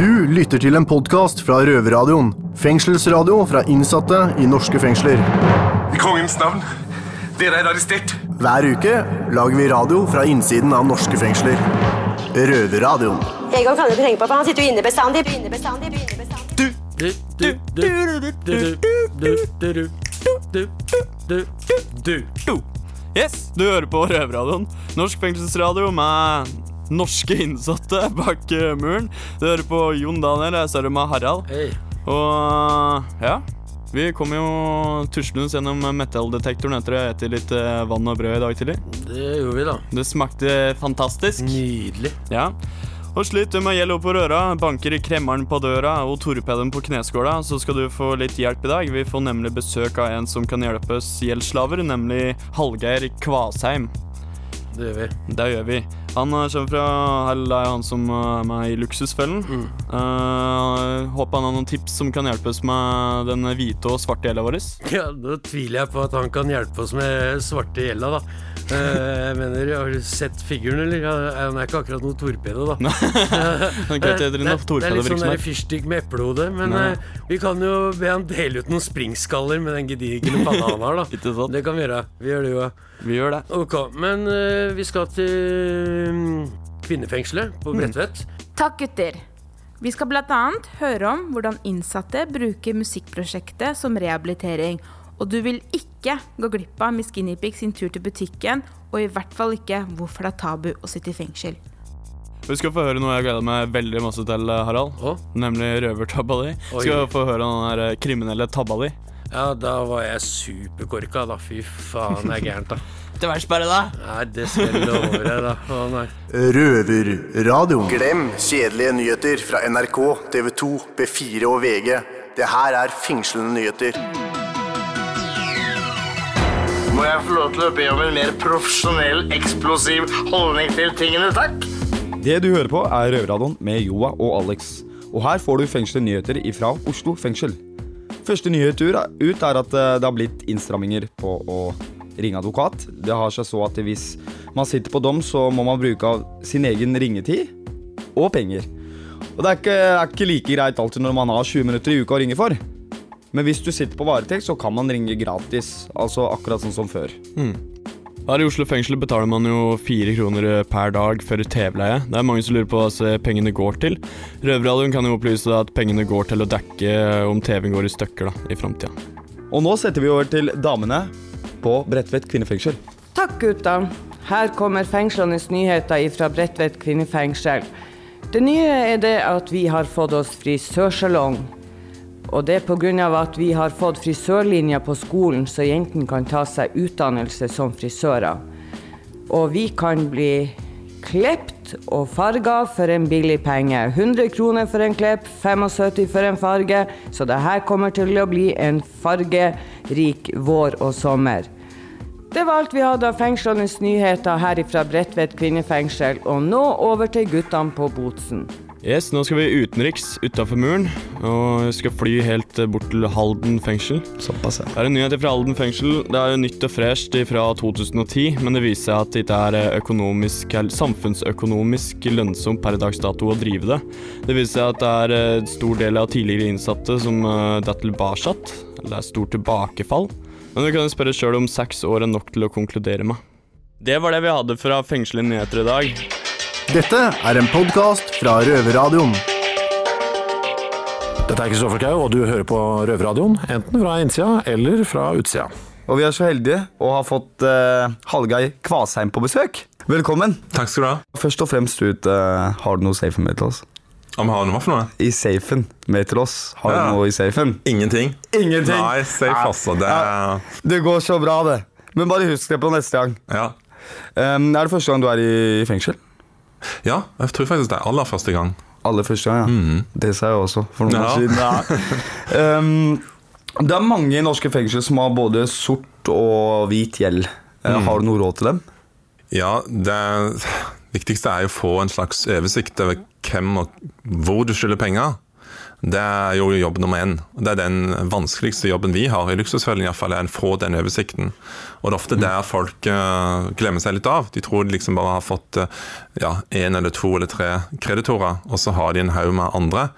Du lytter til en podkast fra Røverradioen. Fengselsradio fra innsatte i norske fengsler. I kongens navn. Dere er arrestert. Hver uke lager vi radio fra innsiden av norske fengsler. Røverradioen. Egon kan du ikke tenke på, for han sitter jo inne bestandig. inne bestandig, inne bestandig. Du, du, du, du, du, du, du, du, du, du, du. Yes, du hører på Røverradioen. Norsk fengselsradio med norske innsatte bak eh, muren. Du hører på Jon Daniel, jeg står med Harald. Hei. Og ja, vi kom jo tuslende gjennom metalldetektoren etter å ete litt eh, vann og brød i dag tidlig. Det gjorde vi, da. Det smakte fantastisk. Nydelig. Ja. Og sliter du med gjeld oppå røra, banker kremmeren på døra og torpeden på kneskåla, så skal du få litt hjelp i dag. Vi får nemlig besøk av en som kan hjelpe oss gjeldsslaver, nemlig Hallgeir Kvasheim. Det gjør vi. Det gjør vi. Han eh, kommer fra Eller er han som eh, er med i Luksusfellen. Mm. Uh, håper han har noen tips som kan hjelpe oss med den hvite og svarte gjelda vår. Ja, Da tviler jeg på at han kan hjelpe oss med svarte gjelda, da. Uh, jeg mener, Har du sett figuren, eller? Han er ikke akkurat noe torpedo, da. Drive det, noe det er litt sånn fyrstikk med eplehode, men eh, vi kan jo be han dele ut noen springskaller med den gedigne panna han har, da. Det kan vi gjøre. Vi gjør det jo. Vi gjør det. Ok, men vi skal til kvinnefengselet på Bredtvet. Takk, gutter. Vi skal bl.a. høre om hvordan innsatte bruker musikkprosjektet som rehabilitering. Og du vil ikke gå glipp av Miss Guinevere sin tur til butikken, og i hvert fall ikke hvorfor det er tabu å sitte i fengsel. Vi skal få høre noe jeg gleder meg veldig masse til, Harald. Oh? Nemlig røvertabba di. Vi Skal få høre den der eh, kriminelle tabba di. Ja, da var jeg superkorka, da. Fy faen, det er gærent, da. Det verste bare, da. Nei, det skal jeg love deg, da. Å nei. Røverradioen. Glem kjedelige nyheter fra NRK, TV 2, B4 og VG. Det her er fengslende nyheter. Må jeg få lov til å be om en mer profesjonell, eksplosiv holdning til tingene, takk? Det du hører på er Røverradioen med Joa og Alex. Og her får du fengslende nyheter ifra Oslo fengsel. Første nyhet ut er at eh, det har blitt innstramminger på å ringe advokat. Det har seg så at hvis man sitter på dom, så må man bruke av sin egen ringetid og penger. Og det er ikke, er ikke like greit alltid når man har 20 minutter i uka å ringe for. Men hvis du sitter på varetekt, så kan man ringe gratis. Altså akkurat sånn som før. Her i Oslo fengsel betaler man jo fire kroner per dag for TV-leie. Det er mange som lurer på hva pengene går til. Røverradioen kan jo opplyse at pengene går til å dekke om TV-en går i stykker da, i framtida. Og nå setter vi over til damene på Bredtvet kvinnefengsel. Takk, gutta. Her kommer fengslenes nyheter fra Bredtvet kvinnefengsel. Det nye er det at vi har fått oss frisørsalong. Og det er pga. at vi har fått frisørlinja på skolen, så jentene kan ta seg utdannelse som frisører. Og vi kan bli klept og farga for en billig penge. 100 kroner for en klepp, 75 for en farge. Så det her kommer til å bli en fargerik vår og sommer. Det var alt vi hadde av fengslenes nyheter her fra Bredtvet kvinnefengsel. Og nå over til guttene på Botsen. Yes, nå skal vi utenriks utafor muren, og vi skal fly helt eh, bort til Halden fengsel. Såpass, ja. Det er en nyhet fra Halden fengsel. Det er jo nytt og fresht fra 2010, men det viser seg at det ikke er eh, økonomisk, samfunnsøkonomisk lønnsomt per dags dato å drive det. Det viser seg at det er eh, en stor del av tidligere innsatte som detter tilbake, eller det er stort tilbakefall. Men vi kan jo spørre sjøl om seks år er nok til å konkludere med. Det var det vi hadde fra fengslede nyheter i dag. Dette er en podkast fra Røverradioen. Dette er Kristoffer Kau, og du hører på Røverradioen, enten fra innsida eller fra utsida. Og vi er så heldige å ha fått uh, Hallgeir Kvasheim på besøk. Velkommen. Takk skal du ha. Først og fremst ut, uh, har du noe safe med til oss? Om har noe for noe? I safen med til oss. Har Ja. du noe i safen? Ingenting. Ingenting. Nei, safe altså. Det Ja. Det går så bra, det. Men bare husk det på neste gang. Ja. Um, er det første gang du er i fengsel? Ja, jeg tror faktisk det er aller første gang. Aller første gang, ja. Det sa jeg også for noen Ja. år siden. Ja. um, det er mange i norske fengsel som har både sort og hvit gjeld. Mm. Har du noe råd til dem? Ja, det viktigste er jo å få en slags oversikt over hvem og hvor du skylder penger. Det er jo jobb nummer én. Det er den vanskeligste jobben vi har i Luksusfellen, iallfall, er å få den oversikten. Og det er ofte der folk uh, glemmer seg litt av. De tror de liksom bare har fått uh, ja, eller to eller tre kreditorer, og så har de en haug med andre.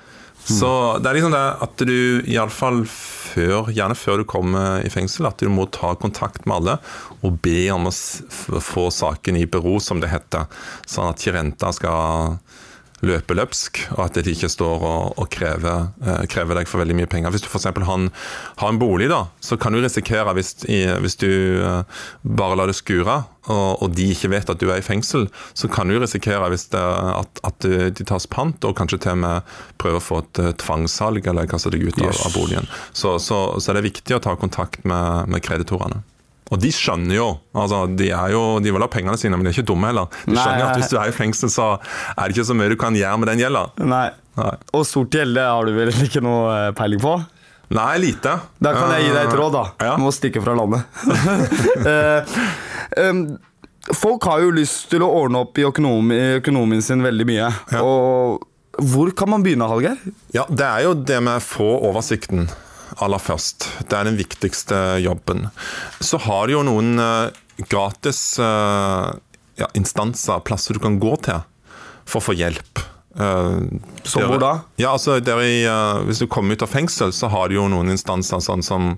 Så det er liksom det at du iallfall før, gjerne før du kommer i fengsel, at du må ta kontakt med alle og be om å få saken i bero, som det heter. Sånn at ikke renta skal løpe løpsk, og at de ikke står og, og krever, eh, krever, deg for veldig mye penger. Hvis du f.eks. Har, har en bolig, da, så kan du risikere, hvis, i, hvis du eh, bare lar det skure, og, og, de ikke vet at du er i fengsel, så kan du risikere hvis det, at, at, de tas pant, og kanskje til og med prøver å få et tvangssalg eller kaste deg ut av, av boligen. Så, så, så, det er viktig å ta kontakt med, med kreditorene. Og de skjønner jo altså De er jo, de vil ha pengene sine, men de er ikke dumme heller. De skjønner Nei, at hvis du er i fengsel, så er det ikke så mye du kan gjøre med den gjelda. Nei. Nei. Og sort gjeld har du vel ikke noe eh, peiling på? Nei, lite. Da kan jeg gi deg et råd, da. Ja. Du må stikke fra landet. um, folk har jo lyst til å ordne opp i økonomien sin veldig mye. Ja. Og hvor kan man begynne, Hallgeir? Ja, Det er jo det med å få oversikten aller først. Det er den viktigste jobben. Så har du jo noen uh, gratis uh, ja, instanser, plasser du kan gå til for å få hjelp. Uh, Som hvor da? Ja, altså i, uh, Hvis du kommer ut av fengsel, så har du jo noen instanser sånn som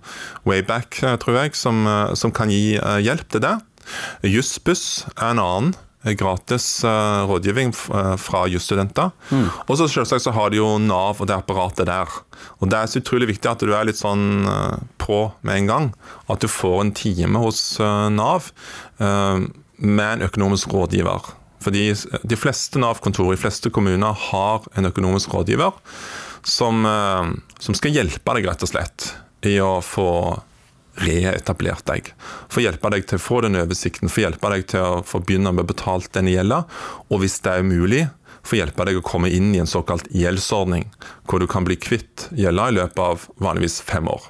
Wayback, tror jeg, som, uh, som kan gi hjelp til det. Jussbuss er en annen gratis uh, rådgivning uh, fra jusstudenter. Mm. Og så selvsagt så har de jo Nav og det apparatet der. Og Det er så utrolig viktig at du er litt sånn uh, på med en gang. At du får en time hos Nav med en økonomisk rådgiver. Fordi de fleste Nav-kontor i fleste kommuner har en økonomisk rådgiver som, som skal hjelpe deg, rett og slett, i å få reetablert deg. Få hjelpe deg til å få den oversikten, få hjelpe deg til å få begynne med å betale den gjelda, og hvis det er mulig, få hjelpe deg å komme inn i en såkalt gjeldsordning, hvor du kan bli kvitt gjelda i løpet av vanligvis fem år.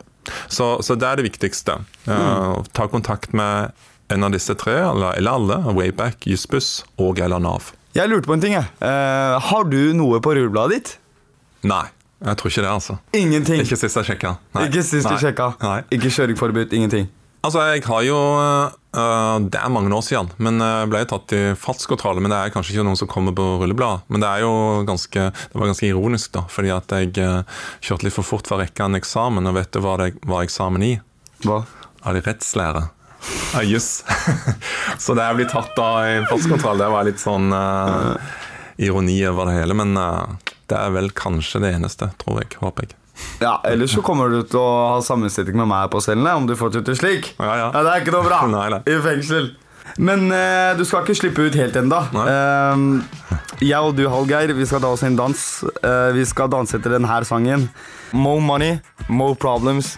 Så, så det er det viktigste. Mm. ta kontakt med en av disse tre, eller, eller alle, Wayback, Jussbuss og eller Nav. Jeg lurte på en ting. Jeg. Uh, har du noe på rullebladet ditt? Nei. Jeg tror ikke det, altså. Ingenting? Ikke sist jeg sjekka. Ikke sist du sjekka? Ikke kjøringforbud? Ingenting? Altså, jeg har jo uh, Det er mange år siden, men jeg ble tatt i fartskontroll. Men det er kanskje ikke noen som kommer på rulleblad. Men det er jo ganske Det var ganske ironisk, da. Fordi at jeg uh, kjørte litt for fort for å rekke en eksamen. Og vet du hva det var eksamen i? Hva? Av rettslære. Ah, Juss. så det jeg blir tatt da i fartskontroll, det var litt sånn uh, ironi over det hele. Men det er vel kanskje det eneste, tror jeg. Håper jeg. Ja, Ellers så kommer du til å ha sammenstilling med meg på cellene, om du fortsetter slik. Ja, ja. ja, Det er ikke noe bra nei, nei. i fengsel. Men uh, du skal ikke slippe ut helt ennå. Uh, jeg og du, Hallgeir, vi skal ta oss en dans. Uh, vi skal danse etter denne sangen. Mo money, mo problems.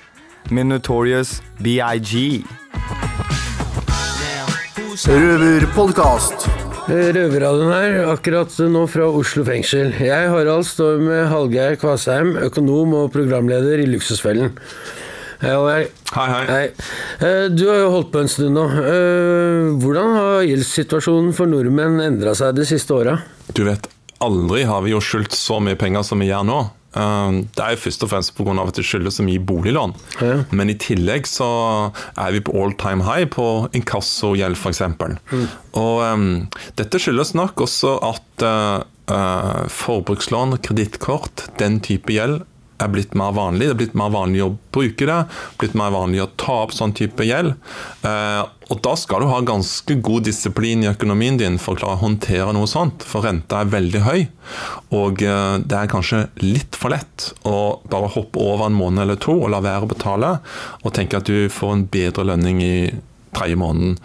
Minotorious BIG. Røverpodkast. Røverradioen her, akkurat nå fra Oslo fengsel. Jeg, Harald, står med Hallgeir Kvasheim, økonom og programleder i Luksusfellen. Hei, Hallgeir. Hei, hei. hei. Eh, du har jo holdt på en stund nå. Eh, hvordan har gjeldssituasjonen for nordmenn endra seg de siste åra? Du vet, aldri har vi jo skyldt så mye penger som vi gjør nå. Um, det er jo først og fremst pga. at det skyldes så mye boliglån. Ja. Men i tillegg så er vi på all time high på inkassogjeld, f.eks. Mm. Og um, dette skyldes nok også at uh, forbrukslån, kredittkort, den type gjeld er blitt mer vanlig. Det er blitt mer vanlig å bruke det, blitt mer vanlig å ta opp sånn type gjeld. Eh, og da skal du ha ganske god disiplin i økonomien din for å klare å håndtere noe sånt, for renta er veldig høy. Og eh, det er kanskje litt for lett å bare hoppe over en måned eller to og la være å betale, og tenke at du får en bedre lønning i tredje måneden.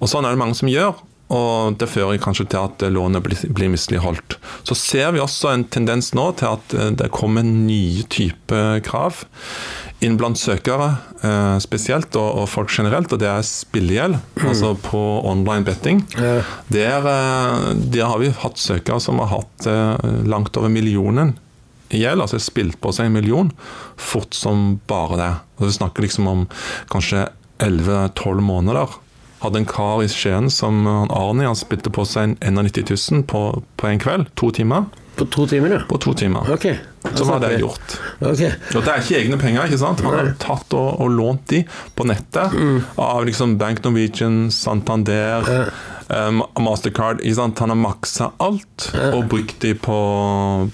Og sånn er det mange som gjør og det fører kanskje til at lånet blir misligholdt. Så ser vi også en tendens nå til at eh, det kommer nye typer krav inn blant søkere eh, spesielt, og folk generelt, og det er spillegjeld, mm. altså på online betting. Ja. Der, eh, der, har vi hatt søkere som har hatt langt over millionen i gjeld, altså spilt på seg en million, fort som bare det. Og Vi snakker liksom om kanskje 11-12 måneder hadde en kar i Skien som Arnie han spilte på seg en 91 000 på, på en kveld. To timer. På to timer, ja? På to timer. Ok. Som var det gjort. Ok. Og det er ikke egne penger, ikke sant? Han har tatt og, og lånt de på nettet av liksom Bank Norwegian, Santander, eh, Ma- Mastercard. Ikke sant? Han har maksa alt og brukt de på,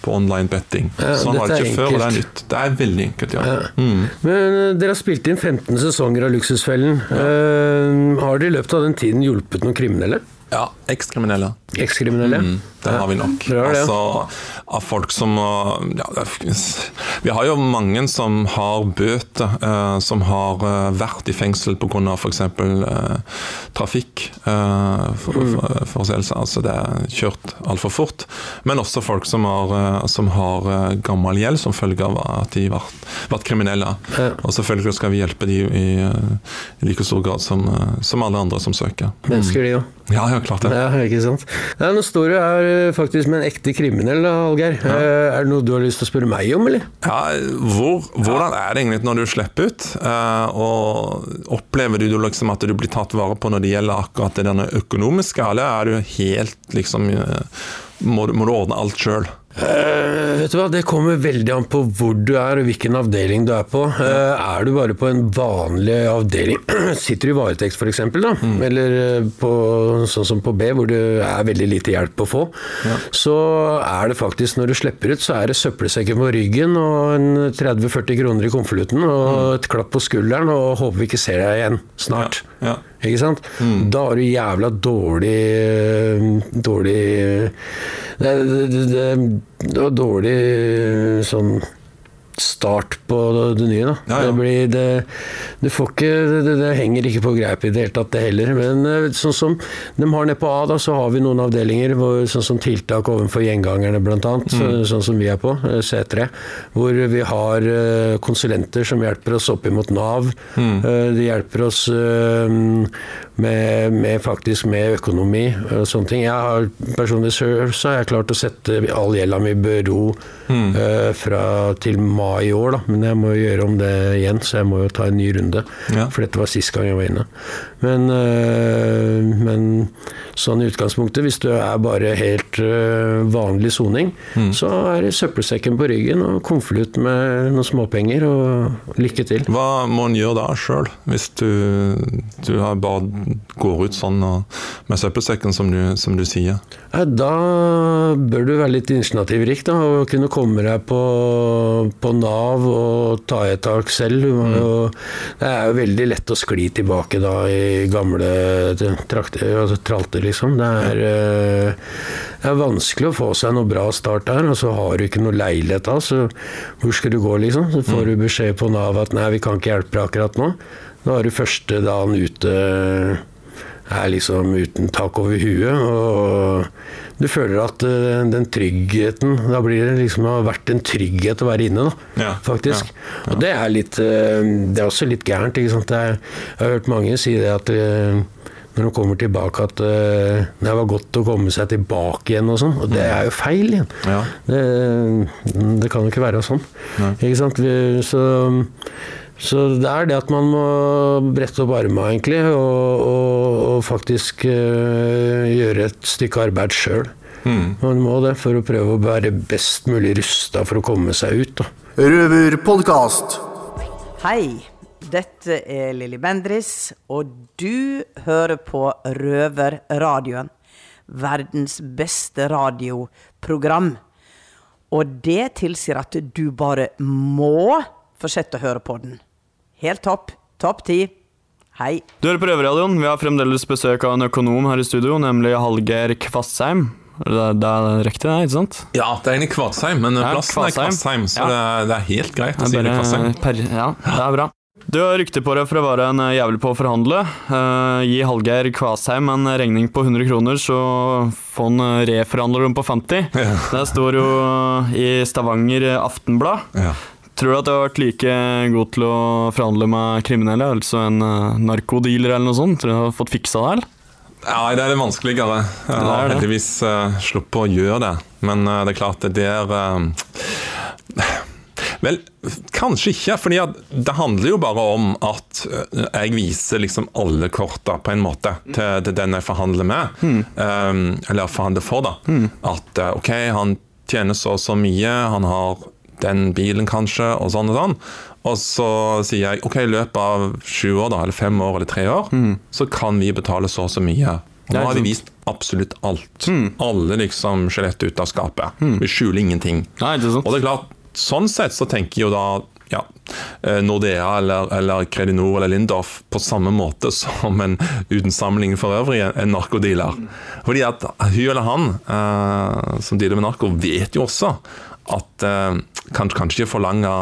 på online betting. Ja, han har det ikke før, og det er nytt. Det er veldig enkelt, ja. Mm. Men eh, dere har spilt inn 15 sesonger av Luksusfellen. Eh, har det i løpet av den tiden hjulpet noen kriminelle? Ja, ekskriminelle. Ekskriminelle? Mm, det har vi nok. Det. Altså, av folk som ja, Vi har jo mange som har bøter, eh, som har eh, vært i fengsel pga. f.eks. Eh, trafikk. Eh, for, Mm. for. Altså det er kjørt altfor fort. Men også folk som har, eh, som har eh, gammel gjeld som følge av at de har vært, kriminelle. Og selvfølgelig skal vi hjelpe de i, i like stor grad som, som alle andre som søker. Mennesker, de òg. Ja, ja, klart det. Ja, ikke sant. Ja, nå står du her eh, faktisk med en ekte kriminell, Algeir. Hallgeir. Eh, Er det noe du har lyst til å spørre meg om, eller? Ja, hvor, hvordan er det egentlig når du slipper ut? Eh, og Opplever du liksom at du blir tatt vare på når det gjelder akkurat det økonomiske, eller er du helt liksom Må, du- må du ordne alt sjøl? Eh, vet du hva, Det kommer veldig an på hvor du er og hvilken avdeling du er på. Uh, er du bare på en vanlig avdeling, sitter du i varetekt f.eks., da, eller eh, på, sånn som på B, hvor det er veldig lite hjelp å få, så er det faktisk, når du slipper ut, så er det søppelsekken på ryggen og en 30-40 kroner i konvolutten og et klapp på skulderen og håper vi ikke ser deg igjen snart. Ja. Ikke sant? Da har du jævla dårlig Dårlig Det, det, det, det var dårlig sånn start på det nye, da. Ja, ja. Det, blir, det, det får ikke det, henger ikke på greip i det hele tatt, det heller. Men eh, sånn som de har nede på A, da, så har vi noen avdelinger hvor, sånn som tiltak overfor gjengangerne, blant annet. Så, sånn som vi er på, eh, C3. Hvor vi har eh, konsulenter som hjelper oss opp imot Nav. Mm. De hjelper oss med, med faktisk med økonomi og sånne ting. Jeg har personlig så har jeg klart å sette all gjelda mi i bero mm. fra til mai i år, da. Men jeg må jo gjøre om det igjen, så jeg må jo ta en ny runde. Ja. For dette var sist gang jeg var inne. Men, eh, men sånn i utgangspunktet, hvis du er bare helt eh, vanlig soning, så er det søppelsekken på ryggen og konvolutt med noen småpenger, og lykke til. Hva må en gjøre da sjøl, hvis du, du har bare går ut sånn og, med søppelsekken, som du, som du sier? Da bør du være litt initiativrik da, og kunne komme deg på, på Nav og ta et tak selv. Og det er jo veldig lett å skli tilbake da i gamle trakter, altså tralter, liksom. Det er, eh, det er vanskelig å få seg noe bra start der, og så har du ikke noe leilighet da, så hvor skal du gå, liksom? Så får du beskjed på Nav at nei, vi kan ikke hjelpe deg akkurat nå. Da er du første dagen ute er liksom uten tak over huet. Og du føler at eh, den tryggheten Da blir det liksom det har vært en trygghet å være inne, da. Ja, Faktisk. ja, Og det er litt eh, Det er også litt gærent. Ikke sant? Jeg har hørt mange si det at eh, når de kommer tilbake at det var godt å komme seg tilbake igjen og sånn. Og det er jo feil igjen. Ja. Det, det kan jo ikke være sånn. Ikke sant? Vi, så, så det er det at man må brette opp armene, egentlig, og, og, og faktisk eh, gjøre et stykke arbeid sjøl. Man må det for å prøve å være best mulig rusta for å komme seg ut. Da. Røverpodkast. Hei, dette er Lilly Bendris, og du hører på Røverradioen. Verdens beste radioprogram. Og det tilsier at du bare må fortsette å høre på den. Helt topp. Topp ti. Hei. Du hører på Røverradioen. Vi har fremdeles besøk av en økonom her i studio, nemlig Hallgeir Kvassheim. Det, det er riktig, det, ikke sant? Ja, det er egentlig Kvadsheim, men Ja, plassen er Kvadsheim. Kvadsheim, så Ja. det, er, det er helt greit å Det si Kvassheim. det per, ja, det er bra. Du har rykte på deg for å være en jævel på å forhandle. Uh, gi Hallgeir Kvasheim en regning på 100 kroner, så får han eh, reforhandler dem på 50. Det står jo i Stavanger Aftenblad. Ja. Tror du at du har vært like god til å forhandle med kriminelle, altså en uh, narkodealer eller noe sånt? Tror du du har fått fiksa det, eller? Ja, det er det vanskeligere. Jeg Det har heldigvis uh, sluppet å gjøre det. Men uh, det er klart, det er uh, Vel, kanskje ikke. fordi det handler jo bare om at eh, jeg viser liksom alle korta på en måte til, til den jeg forhandler med. Mm. Um, eller forhandler for, da. At eh, OK, han tjener så og så mye, han har den bilen kanskje, og sånn og sånn. Og så sier jeg ok, i løpet av sju år, da, eller fem år eller tre år, så kan vi betale så og så mye. Og nå har vi vist absolutt alt. Alle liksom skjelettet ut av skapet. Vi skjuler ingenting. Og det er klart, sånn sett så tenker jo da ja, eh, Nordea eller, eller Credinor eller Lindorf på samme måte som en uten sammenligning for øvrig en, en narkodealer. Fordi at hun eller han eh, som dealer med narko, vet jo også at eh, kan kanskje ikke forlange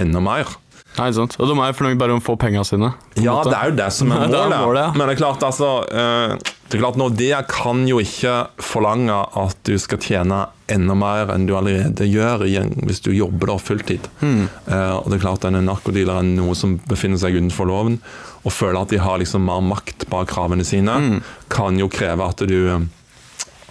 enda mer. Nei, sant. Og de er fornøyd bare om å få pengene sine. Ja, måte. det er jo det som er målet. målet, ja. Men det er klart, altså eh, Det er klart, Nordea kan jo ikke forlange at du skal tjene enda mer enn du allerede gjør hvis du jobber da fulltid. Mm. Eh, og det er klart, en narkodealeren er noe som befinner seg utenfor loven, og føler at de har liksom mer makt bak kravene sine, Mm. kan jo kreve at du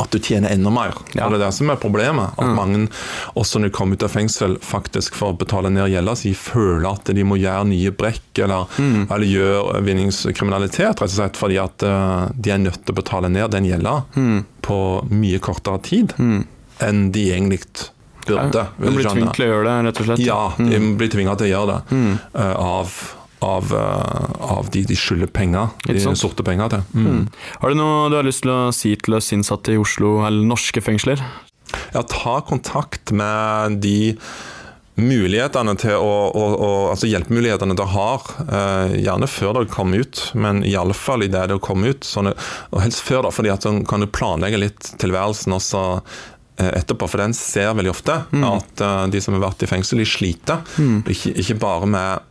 at du tjener enda mer. Og Det er det som er problemet. At Mm. mange, også når de kommer ut av fengsel, faktisk for å betale ned gjelda si, føler at de må gjøre nye brekk, eller, Mm. eller gjøre vinningskriminalitet, rett og slett fordi at eh, de er nødt til å betale ned den gjelda Mm. på mye kortere tid enn de egentlig burde. Ja, de blir tvunget til å gjøre det, rett og slett. Ja, de Mm. blir tvinga til å gjøre det. Mm. eh, av av, eh, av de de skylder penger, de sorte penger til. Mm. Mm. Har du noe du har lyst til å si til oss innsatte i Oslo eller norske fengsler? Ja, ta kontakt med de mulighetene til å, å, å Altså hjelpemulighetene dere har, eh, gjerne før dere kommer ut, men i alle fall idet dere kommer ut. Sånn, og helst før, da, fordi at så kan du planlegge litt tilværelsen også eh, etterpå, for den ser veldig ofte at eh, de som har vært i fengsel, de sliter. Mm. Ikke, ikke bare med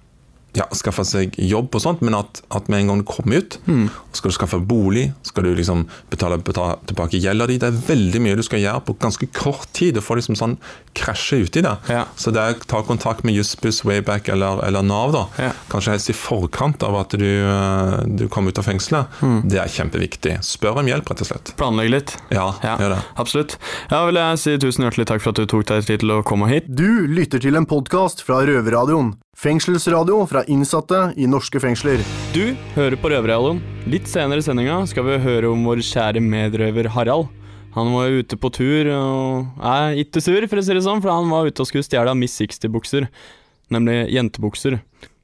ja, skaffe seg jobb og sånt, men at, at med en gang du kommer ut, Mm. skal du skaffe bolig, skal du liksom betale, betale tilbake gjelda di. Det er veldig mye du skal gjøre på ganske kort tid. Du får liksom sånn krasje uti det. Så det er ta kontakt med Jussbuss, Wayback eller, eller Nav, da. Kanskje helst i forkant av at du, eh, du kommer ut av fengselet. Mm. Det er kjempeviktig. Spør om hjelp, rett og slett. Planlegg litt? Ja, gjør det. Absolutt. Ja, vil jeg si tusen hjertelig takk for at du tok deg tid til å komme hit. Du lytter til en podkast fra Røverradioen. Fengselsradio fra innsatte i norske fengsler. Du hører på Røverradioen. Litt senere i sendinga skal vi høre om vår kjære medrøver Harald. Han var ute på tur og er ikke sur, for å si det sånn, for han var ute og skulle stjele Miss 60-bukser. Nemlig jentebukser.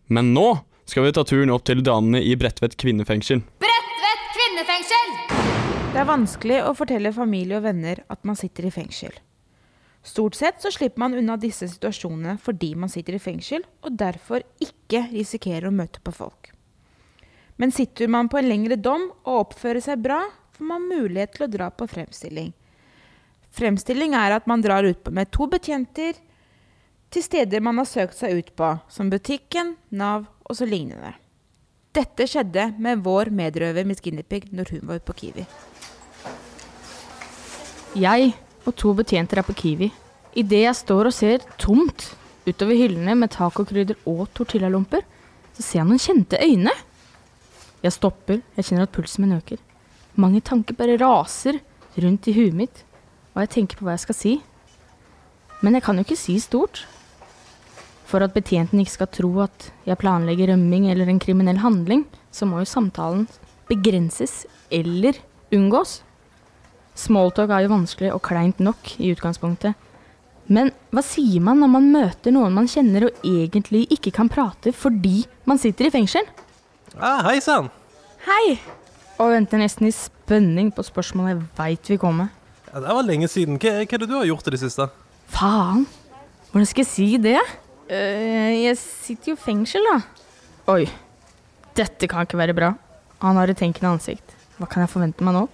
Men nå skal vi ta turen opp til damene i Bredtvet kvinnefengsel. Bredtvet kvinnefengsel! Det er vanskelig å fortelle familie og venner at man sitter i fengsel. Stort sett så slipper man unna disse situasjonene fordi man sitter i fengsel, og derfor ikke risikerer å møte på folk. Men sitter man på en lengre dom og oppfører seg bra, får man mulighet til å dra på fremstilling. Fremstilling er at man drar ut med to betjenter til steder man har søkt seg ut på, som butikken, Nav og så lignende. Dette skjedde med vår medrøver Miss Guinevere når hun var ute på Kiwi. Jeg og to betjenter er på Kiwi. Idet jeg står og ser tomt utover hyllene med tacokrydder og tortillalomper, så ser jeg noen kjente øyne. Jeg stopper, jeg kjenner at pulsen min øker. Mange tanker bare raser rundt i huet mitt, og jeg tenker på hva jeg skal si. Men jeg kan jo ikke si stort. For at betjenten ikke skal tro at jeg planlegger rømming eller en kriminell handling, så må jo samtalen begrenses eller unngås. Smalltalk er jo vanskelig og kleint nok i utgangspunktet. Men hva sier man når man møter noen man kjenner og egentlig ikke kan prate fordi man sitter i fengsel? Ah, Hei sann! Hei! Og venter nesten i spenning på spørsmålet jeg veit vil komme. Ja, det var lenge siden. Hva, hva er det du har gjort i det siste? Faen! Hvordan skal jeg si det? Uh, jeg sitter jo i fengsel, da. Oi. Dette kan ikke være bra. Han har et tenkende ansikt. Hva kan jeg forvente meg nå?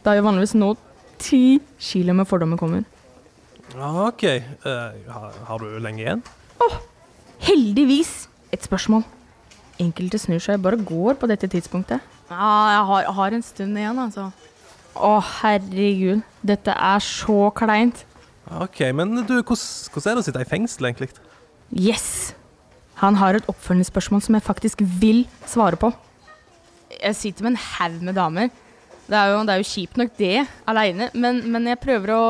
Det er jo vanligvis nå ti kilo med fordommer kommer. OK. Uh, har, har du lenge igjen? Heldigvis et spørsmål. Enkelte snur seg bare går på dette tidspunktet. Ja, jeg har, har en stund igjen, altså. Å, herregud. Dette er så kleint. OK, men du, hvordan, er det å sitte i fengsel, egentlig? Yes! Han har et oppfølgingsspørsmål som jeg faktisk vil svare på. Jeg sitter med en haug med damer. Det er, jo, det er jo kjipt nok det, aleine, men, men jeg prøver å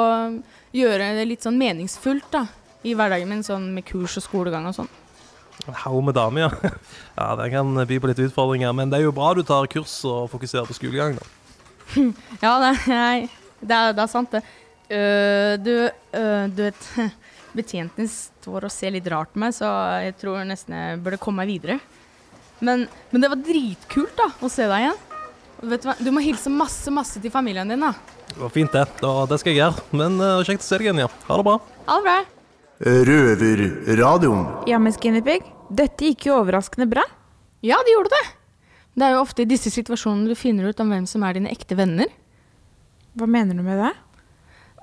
gjøre det litt sånn meningsfullt da, i hverdagen min, sånn med kurs og skolegang og sånn. En haug med damer, ja. ja. Det kan by på litt utfordringer, men det er jo bra du tar kurs og fokuserer på skolegang, da. ja, det, nei, det, er, det er sant, det. Uh, du, uh, du vet Betjenten står og ser litt rart på meg, så jeg tror nesten jeg burde komme meg videre. Men, men det var dritkult da, å se deg igjen. Vet Du hva, du må hilse masse, masse til familien din, da. Det var fint, det. Da, det skal jeg gjøre. Men uh, kjekt å se deg igjen, ja. Ha det bra. Ha det bra. Røverradioen. Ja, men Skinny Pig, dette gikk jo overraskende bra. Ja, det gjorde det. Det er jo ofte i disse situasjonene du finner ut om hvem som er dine ekte venner. Hva mener du med det?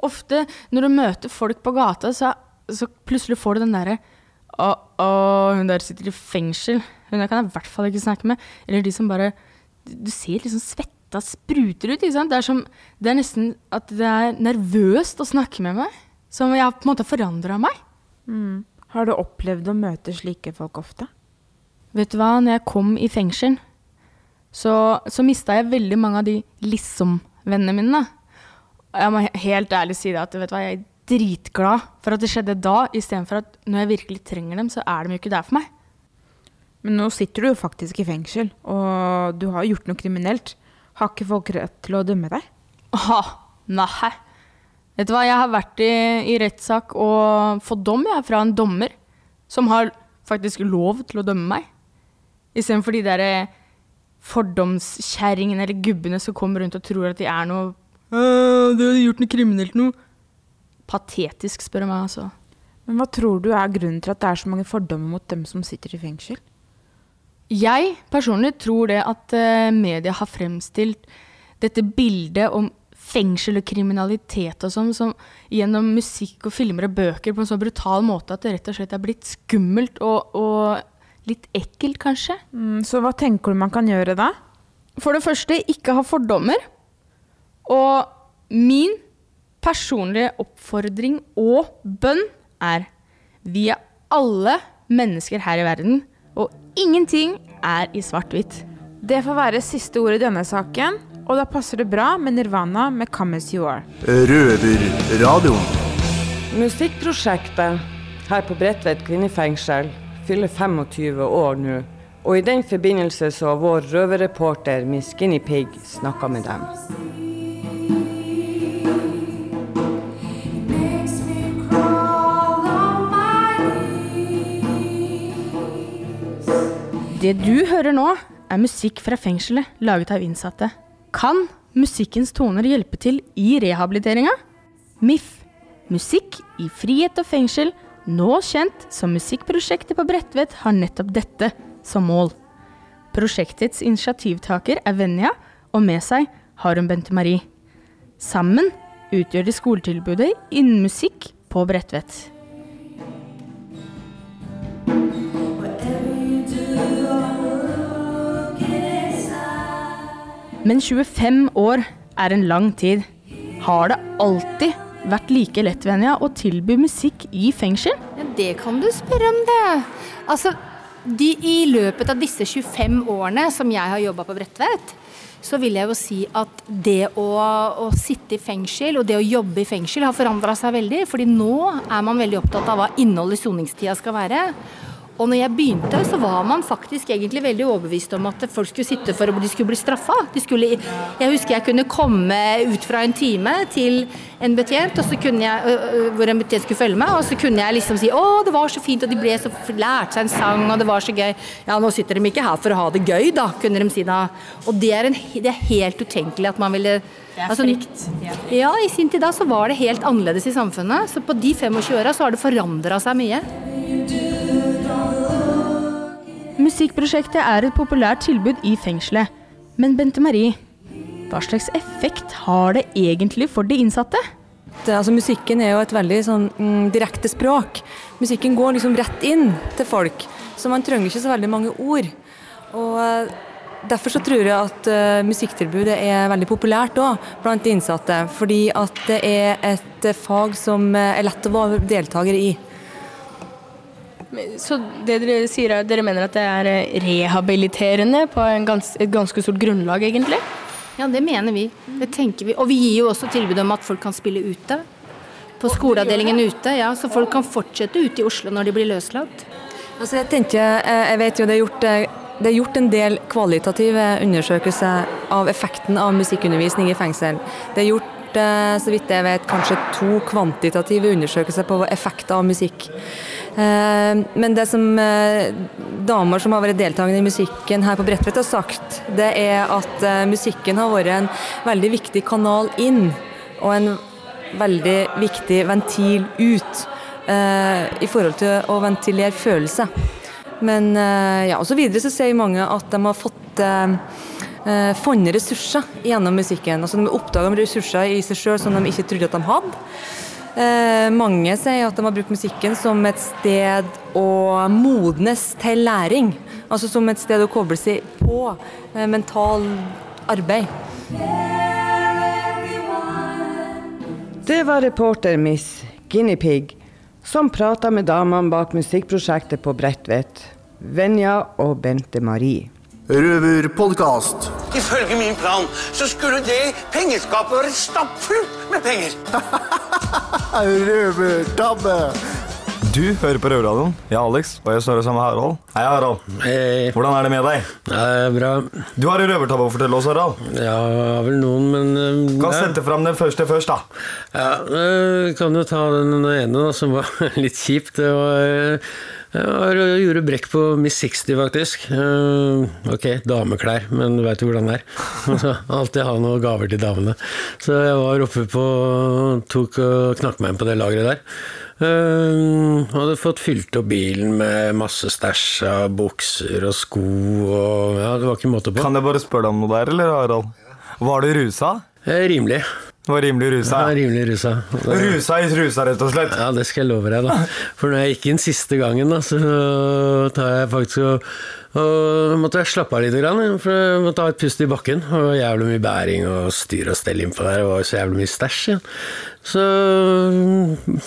Ofte når du møter folk på gata, så, så plutselig får du den derre Å, å, hun der sitter i fengsel. Hun der kan jeg i hvert fall ikke snakke med. Eller de som bare Du ser liksom svetta spruter ut. Det er, som, det er nesten at det er nervøst å snakke med meg. Som jeg har på en måte forandra meg. Mm. Har du opplevd å møte slike folk ofte? Vet du hva, når jeg kom i fengsel, så, så mista jeg veldig mange av de liksom-vennene mine. Jeg må helt ærlig si det at vet du hva, jeg er dritglad for at det skjedde da, istedenfor at når jeg virkelig trenger dem, så er de jo ikke der for meg. Men nå sitter du jo faktisk i fengsel, og du har gjort noe kriminelt. Har ikke folk rett til å dømme deg? Åh, nei. Vet du hva, jeg har vært i, i rettssak og fått dom jeg, fra en dommer som har faktisk lov til å dømme meg. Istedenfor de der fordomskjerringene eller gubbene som kommer rundt og tror at de er noe «Øh, Du har gjort noe kriminelt noe. Patetisk, spør du meg, altså. Men hva tror du er grunnen til at det er så mange fordommer mot dem som sitter i fengsel? Jeg personlig tror det at uh, media har fremstilt dette bildet om fengsel og kriminalitet og sånn som gjennom musikk og filmer og bøker på en så brutal måte at det rett og slett er blitt skummelt og, og litt ekkelt, kanskje. Mm, så hva tenker du man kan gjøre da? For det første, ikke ha fordommer. Og min personlige oppfordring og bønn er vi er alle mennesker her i verden, og ingenting er i svart-hvitt. Det får være siste ord i denne saken, og da passer det bra med Nirvana med 'Come As You Are'. Røverradioen. Musikkprosjektet her på Bredtvet kvinnefengsel fyller 25 år nå. Og i den forbindelse så har vår røverreporter Miss Skinny Pig snakka med dem. Det du hører nå, er musikk fra fengselet laget av innsatte. Kan musikkens toner hjelpe til i rehabiliteringa? MIF, musikk i frihet og fengsel, nå kjent som Musikkprosjektet på Bredtvet, har nettopp dette som mål. Prosjektets initiativtaker er Venja, og med seg har hun Bente Marie. Sammen utgjør de skoletilbudet innen musikk på Bredtvet. Men 25 år er en lang tid. Har det alltid vært like lett, Venja, å tilby musikk i fengsel? Ja, det kan du spørre om, det. Altså, de, I løpet av disse 25 årene som jeg har jobba på Bredtvet, så vil jeg jo si at det å, å, sitte i fengsel og det å jobbe i fengsel har forandra seg veldig. fordi nå er man veldig opptatt av hva innholdet i soningstida skal være. Og når jeg begynte, så var man faktisk egentlig veldig overbevist om at folk skulle sitte for å de skulle bli straffa. Jeg husker jeg kunne komme ut fra en time til en betjent, og så kunne jeg, hvor en betjent skulle følge meg, og så kunne jeg liksom si å, det var så fint, og de ble så, lærte seg en sang, og det var så gøy. Ja, nå sitter de ikke her for å ha det gøy, da, kunne de si da. Og det er, en, det er helt utenkelig at man ville det er altså. Ja, i sin tid da så var det helt annerledes i samfunnet. Så på de 25 åra så har det forandra seg mye. Musikkprosjektet er et populært tilbud i fengselet. Men Bente Marie, hva slags effekt har det egentlig for de innsatte? Det, altså, musikken er jo et veldig sånn, mm, direkte språk. Musikken går liksom rett inn til folk, så man trenger ikke så veldig mange ord. Og eh, Derfor så tror jeg at uh, musikktilbudet er veldig populært òg blant de innsatte. Fordi at det er et uh, fag som er lett å være deltaker i. Så det dere sier er at dere mener at det er rehabiliterende på gans et ganske stort grunnlag, egentlig? Ja, det mener vi. Det tenker vi. Og vi gir jo også tilbud om at folk kan spille ute. På skoleavdelingen ute, ja. Så folk kan fortsette ute i Oslo når de blir løslatt. Altså jeg tenker, jeg vet jo det er gjort det er gjort en del kvalitative undersøkelser av effekten av musikkundervisning i fengsel. Det er gjort eh, så vidt jeg vet, kanskje to kvantitative undersøkelser på effekt av musikk. Eh, Men det som eh, damer som har vært deltakende i musikken her på Bredtvet har sagt, det er at eh, musikken har vært en veldig viktig kanal inn, og en veldig viktig ventil ut, i forhold til å ventilere følelser. Men ja, og så videre så sier mange at de har fått eh, funnet ressurser gjennom musikken. Altså De oppdaga ressurser i seg sjøl som de ikke trodde at de hadde. Eh, mange sier at de har brukt musikken som et sted å modnes til læring. Altså som et sted å koble seg på eh, mental arbeid. Det var reporter Miss Guinea Pig, som prata med damene bak musikkprosjektet på Bredtvet, Venja og Bente Marie. Røverpodkast. Ifølge min plan så skulle det pengeskapet være stappfullt med penger. Røvertabbe. Du hører på Røverradioen. Jeg er Alex, og jeg står her sammen med Harald. Hei, Harald. Hvordan er det med deg? Det er bra. Du har en røvertabbe å fortelle oss, Harald. Ja, har vel noen, men eh, Kan sette fram den første først, da. Ja, uh, kan jo ta den ene da, som var litt kjipt. Det var eh, jeg gjorde brekk på Miss 60, faktisk. Eh, ok, dameklær, men du veit jo hvordan det er. Alltid ha noen gaver til damene. Så jeg var oppe på tok og knakk meg inn på det lageret der. Eh, hadde fått fylt opp bilen med masse stæsj av bukser og sko og Ja, det var ikke måte på. Kan jeg bare spørre deg om noe der, eller, Harald? Var du rusa? Eh, rimelig. Var rimelig rusa? Ja, rimelig rusa. Rusa i trusa, rett og slett? Ja, det skal jeg love deg, da. For når jeg gikk inn siste gangen, da, så tar jeg faktisk og, og måtte jeg slappe av litt, for jeg måtte ha et pust i bakken. Og jævlig mye bæring og styr og stell innpå der, var så jævlig mye stæsj igjen. Så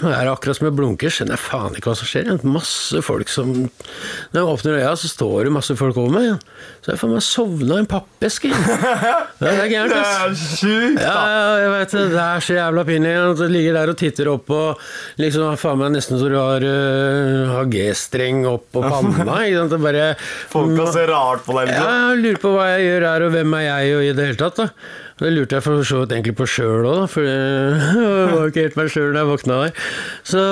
er det akkurat som jeg blunker, skjønner jeg faen ikke hva som skjer. Masse folk som Når jeg åpner øya, så står det masse folk over meg. Så jeg får meg sovna i en pappeske. Det er gærent, Det er sjukt, da. ja, jeg vet det. Er så jævla pinlig. Du ligger der og titter opp og liksom faen meg nesten så du har, uh, har G-streng opp på panna. Ikke sant? Bare, Folka ser rart på deg. ja, Liksom. jeg lurer på hva jeg gjør her, og hvem er jeg, og i det hele tatt. da. Det lurte jeg for så vidt egentlig på sjøl òg, for jeg var ikke helt meg sjøl da jeg våkna der. Så,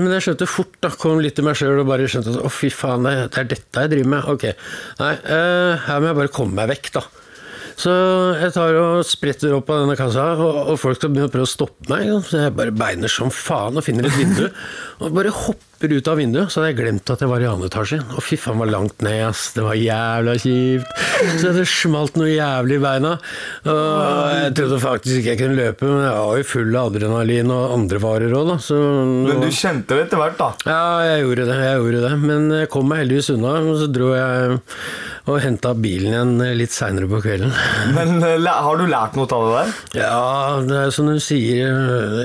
men jeg skjønte fort, da, kom litt til meg sjøl og bare skjønte at å, fy faen, det, er dette jeg driver med. Ok, nei, eh, her må jeg bare komme meg vekk, da. Så jeg tar og spretter opp av denne kassa, og, og folk skal begynne å prøve å stoppe meg. Så jeg bare beiner som faen og finner et vindu, og bare hopper ut av vinduet. Så hadde jeg glemt at jeg var i andre etasje. Og fy faen, var langt ned, ass. Det var jævla kjipt. Så det smalt noe jævlig i beina. Og jeg trodde faktisk ikke jeg kunne løpe, men jeg var jo full av adrenalin og andre varer òg, da. Så, Men du kjente det etter hvert, da? ja, jeg gjorde det. jeg gjorde det Men jeg kom meg heldigvis unna, og så dro jeg og henta bilen igjen litt seinere på kvelden. Men eh, har du lært noe av det der? Ja, det er som du sier,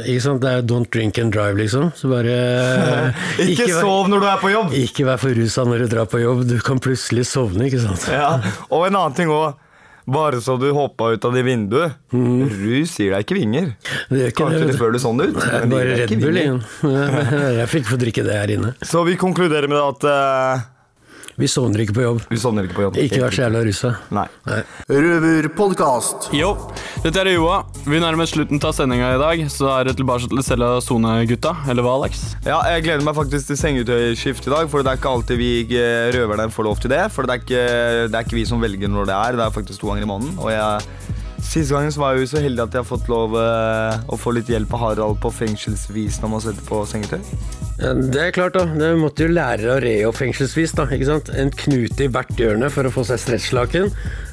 ikke sant? det er don't drink and drive, liksom. Så bare Ikke ikke, sov når du er på jobb! Ikke vær for rusa når du drar på jobb, du kan plutselig sovne, ikke sant. Ja, Og en annen ting òg. Bare så du hoppa ut av det vinduet. Rus gir deg ikke vinger. Det ikke Kanskje det. det føles sånn ut. Bare Red Bull igjen. Jeg fikk få drikke det her inne. Så vi konkluderer med at eh, Vi sovner ikke på jobb. Vi sovner ikke på jobb. Ikke vær så jævla rusa. Nei. Røverpodkast. Yo, dette er Joa. Vi nærmer slutten av sendinga i dag, så er det tilbake til Selja Sone-gutta. Eller hva, Alex? Ja, jeg gleder meg faktisk til sengetøyskift i dag, for det er ikke alltid vi eh, røverne får lov til det. For det er, ikke, det er ikke vi som velger når det er, det er faktisk to ganger i måneden. Og jeg, siste gangen så var jeg jo så heldig at jeg har fått lov eh, å få litt hjelp av Harald på fengselsvis når man setter på sengetøy. Ja, det er klart, da. Det måtte jo lære å re opp fengselsvis. da, ikke sant? En knute i hvert hjørne for å få seg stretchlaken.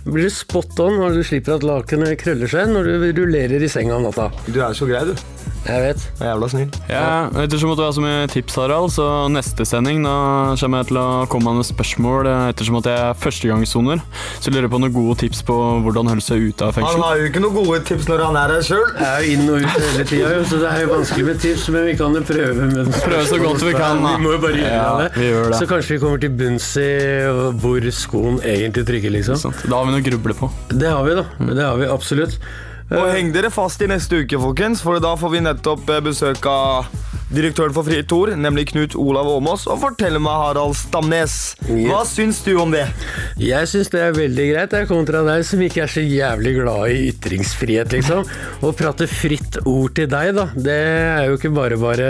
Blir du spot on når du slipper at lakenet krøller seg når du rullerer i senga om natta. Du er så grei, du. Jeg vet. Jeg er Jævla snill. Ja, ettersom at du har så mye tips, Harald, så neste sending da kommer jeg til å komme med spørsmål eh, ettersom at jeg er førstegangssoner. Så lurer jeg på noen gode tips på hvordan holde seg ute av Han har jo ikke noen gode tips når han er her sjøl. Jeg er jo inn og ut hele tida, så det er jo vanskelig med tips, men vi kan jo prøve. Med Prøve så godt vi kan, da. Vi må jo bare gjøre Ja, det. vi gjør det. Så kanskje vi kommer til bunns i hvor skoen egentlig trykker, liksom. Da har vi noe å gruble på. Det har vi, da. Det har vi absolutt. Og heng dere fast i neste uke, folkens, for da får vi nettopp eh, besøk av direktøren for Fritt Ord, nemlig Knut Olav Åmås, og forteller meg, Harald Stamnes, hva syns du om det? Jeg syns det er veldig greit, jeg, kontra deg som ikke er så jævlig glad i ytringsfrihet, liksom. Å prate fritt ord til deg, da, det er jo ikke bare bare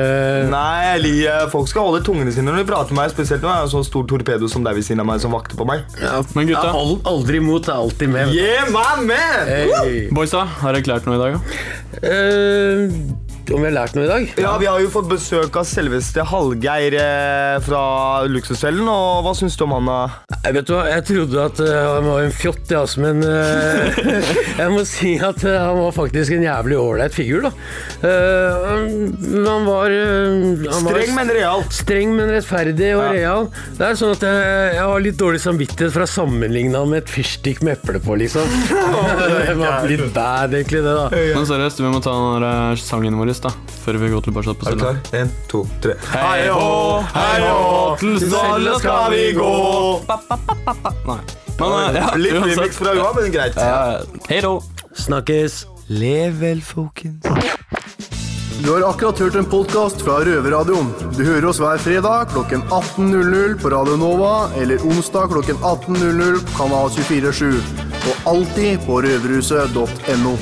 Nei, jeg liker Folk skal holde tungene sine når de prater med meg, spesielt når jeg er en så stor torpedo som deg ved siden av meg, som vakter på meg. Ja, Men gutta? ja, aldri imot, er alltid med. Yeah, my man! Hey. Boysa, har dere klart noe i dag? da? Eh, om vi har lært noe i dag? Ja, Vi har jo fått besøk av selveste Hallgeir eh, fra Luksusfellen. og Hva syns du om han? da? Jeg vet du hva, jeg trodde at eh, han var en fjott, ja, men eh, jeg må si at han var faktisk en jævlig ålreit figur, da. Eh, han, han var han var Streng, men real. Streng, men rettferdig og Ja. real. Det er sånn at jeg, jeg har litt dårlig samvittighet for å sammenligne han med et fyrstikk med eple på, liksom. det var litt bad, egentlig, det, da. Men seriøst, vi må ta den sangen vår da, før vi går tilbake på på Er du klar? En, to, tre. Hei hå, hei hå, til Stella skal vi gå. Nei. Men, ja, Litt remix fra Joa, men greit. Hei då. Snakkes. Lev vel, folkens. Du har akkurat hørt en podkast fra Røverradioen. Du hører oss hver fredag klokken 18.00 på Radio Nova eller onsdag klokken 18.00 på Kanal 247. Og alltid på røverhuset.no.